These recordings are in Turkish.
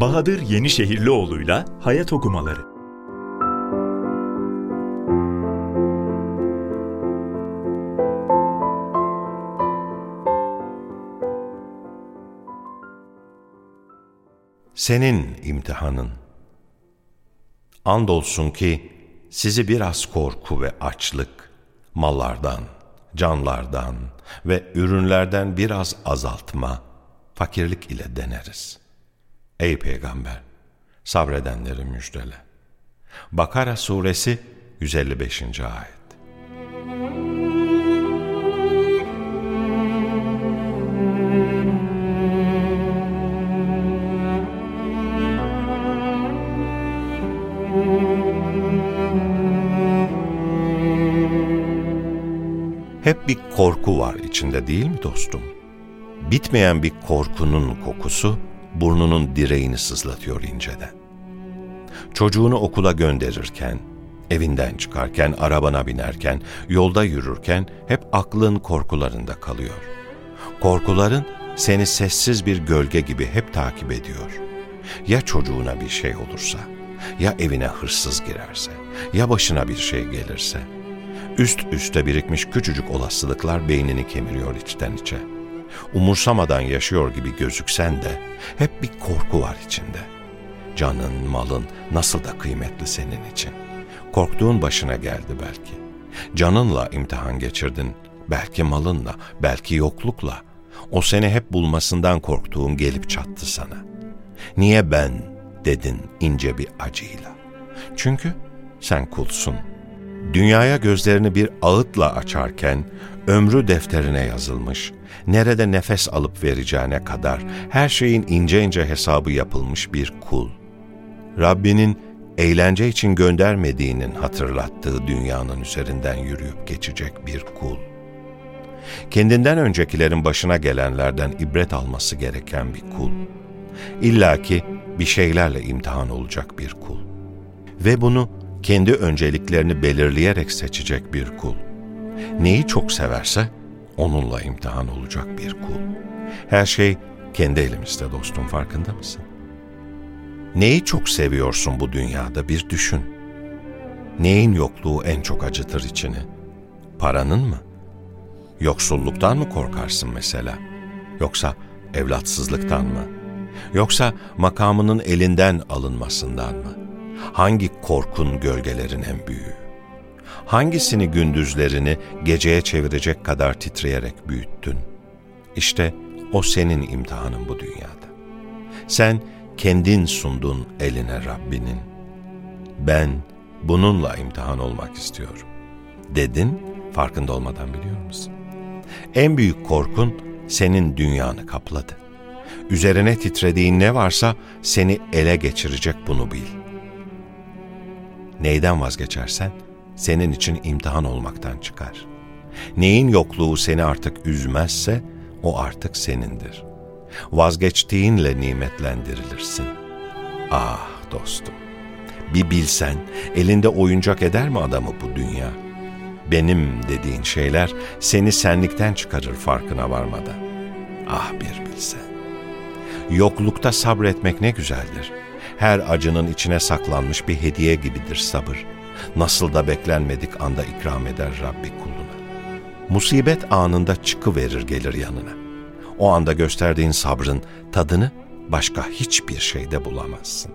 Bahadır Yenişehirlioğlu'yla Hayat Okumaları Senin imtihanın. Andolsun ki sizi biraz korku ve açlık, mallardan, canlardan ve ürünlerden biraz azaltma, fakirlik ile deneriz. Ey Peygamber! Sabredenleri müjdele. Bakara Suresi 155. Ayet Hep bir korku var içinde değil mi dostum? Bitmeyen bir korkunun kokusu burnunun direğini sızlatıyor inceden. Çocuğunu okula gönderirken, evinden çıkarken, arabana binerken, yolda yürürken hep aklın korkularında kalıyor. Korkuların seni sessiz bir gölge gibi hep takip ediyor. Ya çocuğuna bir şey olursa, ya evine hırsız girerse, ya başına bir şey gelirse. Üst üste birikmiş küçücük olasılıklar beynini kemiriyor içten içe.'' Umursamadan yaşıyor gibi gözüksen de hep bir korku var içinde. Canın, malın nasıl da kıymetli senin için. Korktuğun başına geldi belki. Canınla imtihan geçirdin, belki malınla, belki yoklukla. O seni hep bulmasından korktuğun gelip çattı sana. Niye ben dedin ince bir acıyla. Çünkü sen kulsun. Dünyaya gözlerini bir ağıtla açarken ömrü defterine yazılmış, nerede nefes alıp vereceğine kadar her şeyin ince ince hesabı yapılmış bir kul. Rabbinin eğlence için göndermediğinin hatırlattığı dünyanın üzerinden yürüyüp geçecek bir kul. Kendinden öncekilerin başına gelenlerden ibret alması gereken bir kul. İlla ki bir şeylerle imtihan olacak bir kul. Ve bunu kendi önceliklerini belirleyerek seçecek bir kul. Neyi çok severse onunla imtihan olacak bir kul. Her şey kendi elimizde dostum farkında mısın? Neyi çok seviyorsun bu dünyada bir düşün. Neyin yokluğu en çok acıtır içini? Paranın mı? Yoksulluktan mı korkarsın mesela? Yoksa evlatsızlıktan mı? Yoksa makamının elinden alınmasından mı? Hangi korkun gölgelerin en büyüğü? hangisini gündüzlerini geceye çevirecek kadar titreyerek büyüttün? İşte o senin imtihanın bu dünyada. Sen kendin sundun eline Rabbinin. Ben bununla imtihan olmak istiyorum. Dedin, farkında olmadan biliyor musun? En büyük korkun senin dünyanı kapladı. Üzerine titrediğin ne varsa seni ele geçirecek bunu bil. Neyden vazgeçersen senin için imtihan olmaktan çıkar. Neyin yokluğu seni artık üzmezse o artık senindir. Vazgeçtiğinle nimetlendirilirsin. Ah dostum, bir bilsen elinde oyuncak eder mi adamı bu dünya? Benim dediğin şeyler seni senlikten çıkarır farkına varmadan. Ah bir bilsen. Yoklukta sabretmek ne güzeldir. Her acının içine saklanmış bir hediye gibidir sabır nasıl da beklenmedik anda ikram eder Rabbi kuluna. Musibet anında çıkıverir gelir yanına. O anda gösterdiğin sabrın tadını başka hiçbir şeyde bulamazsın.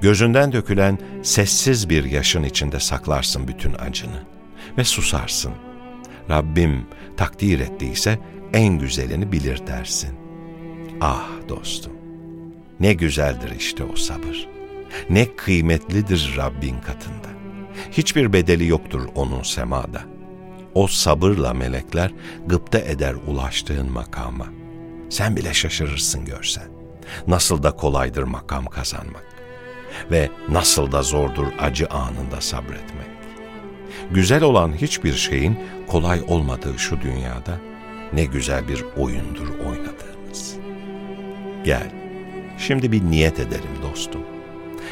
Gözünden dökülen sessiz bir yaşın içinde saklarsın bütün acını ve susarsın. Rabbim takdir ettiyse en güzelini bilir dersin. Ah dostum, ne güzeldir işte o sabır. Ne kıymetlidir Rabbin katında. Hiçbir bedeli yoktur onun semada. O sabırla melekler gıpta eder ulaştığın makama. Sen bile şaşırırsın görsen. Nasıl da kolaydır makam kazanmak. Ve nasıl da zordur acı anında sabretmek. Güzel olan hiçbir şeyin kolay olmadığı şu dünyada ne güzel bir oyundur oynadığımız. Gel, şimdi bir niyet edelim dostum.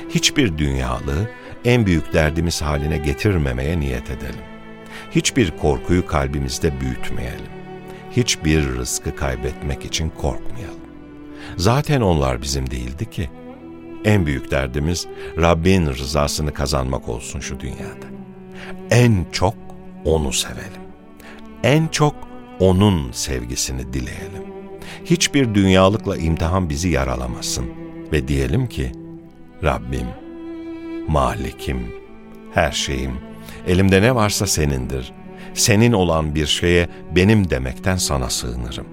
Hiçbir dünyalığı en büyük derdimiz haline getirmemeye niyet edelim. Hiçbir korkuyu kalbimizde büyütmeyelim. Hiçbir rızkı kaybetmek için korkmayalım. Zaten onlar bizim değildi ki. En büyük derdimiz Rabbin rızasını kazanmak olsun şu dünyada. En çok onu sevelim. En çok onun sevgisini dileyelim. Hiçbir dünyalıkla imtihan bizi yaralamasın ve diyelim ki Rabbim, Malikim, her şeyim, elimde ne varsa senindir. Senin olan bir şeye benim demekten sana sığınırım.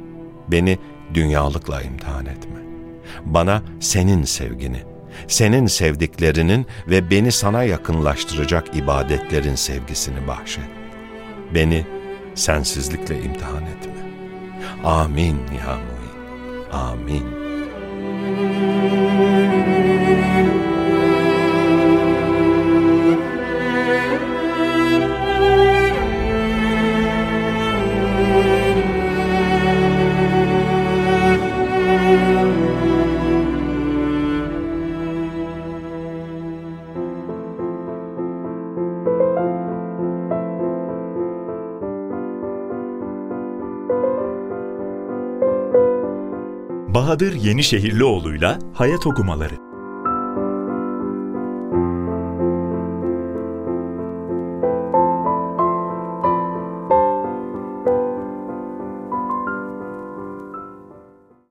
Beni dünyalıkla imtihan etme. Bana senin sevgini, senin sevdiklerinin ve beni sana yakınlaştıracak ibadetlerin sevgisini bahşet. Beni sensizlikle imtihan etme. Amin ya muin. Amin. Bahadır Yenişehirlioğlu'yla Hayat Okumaları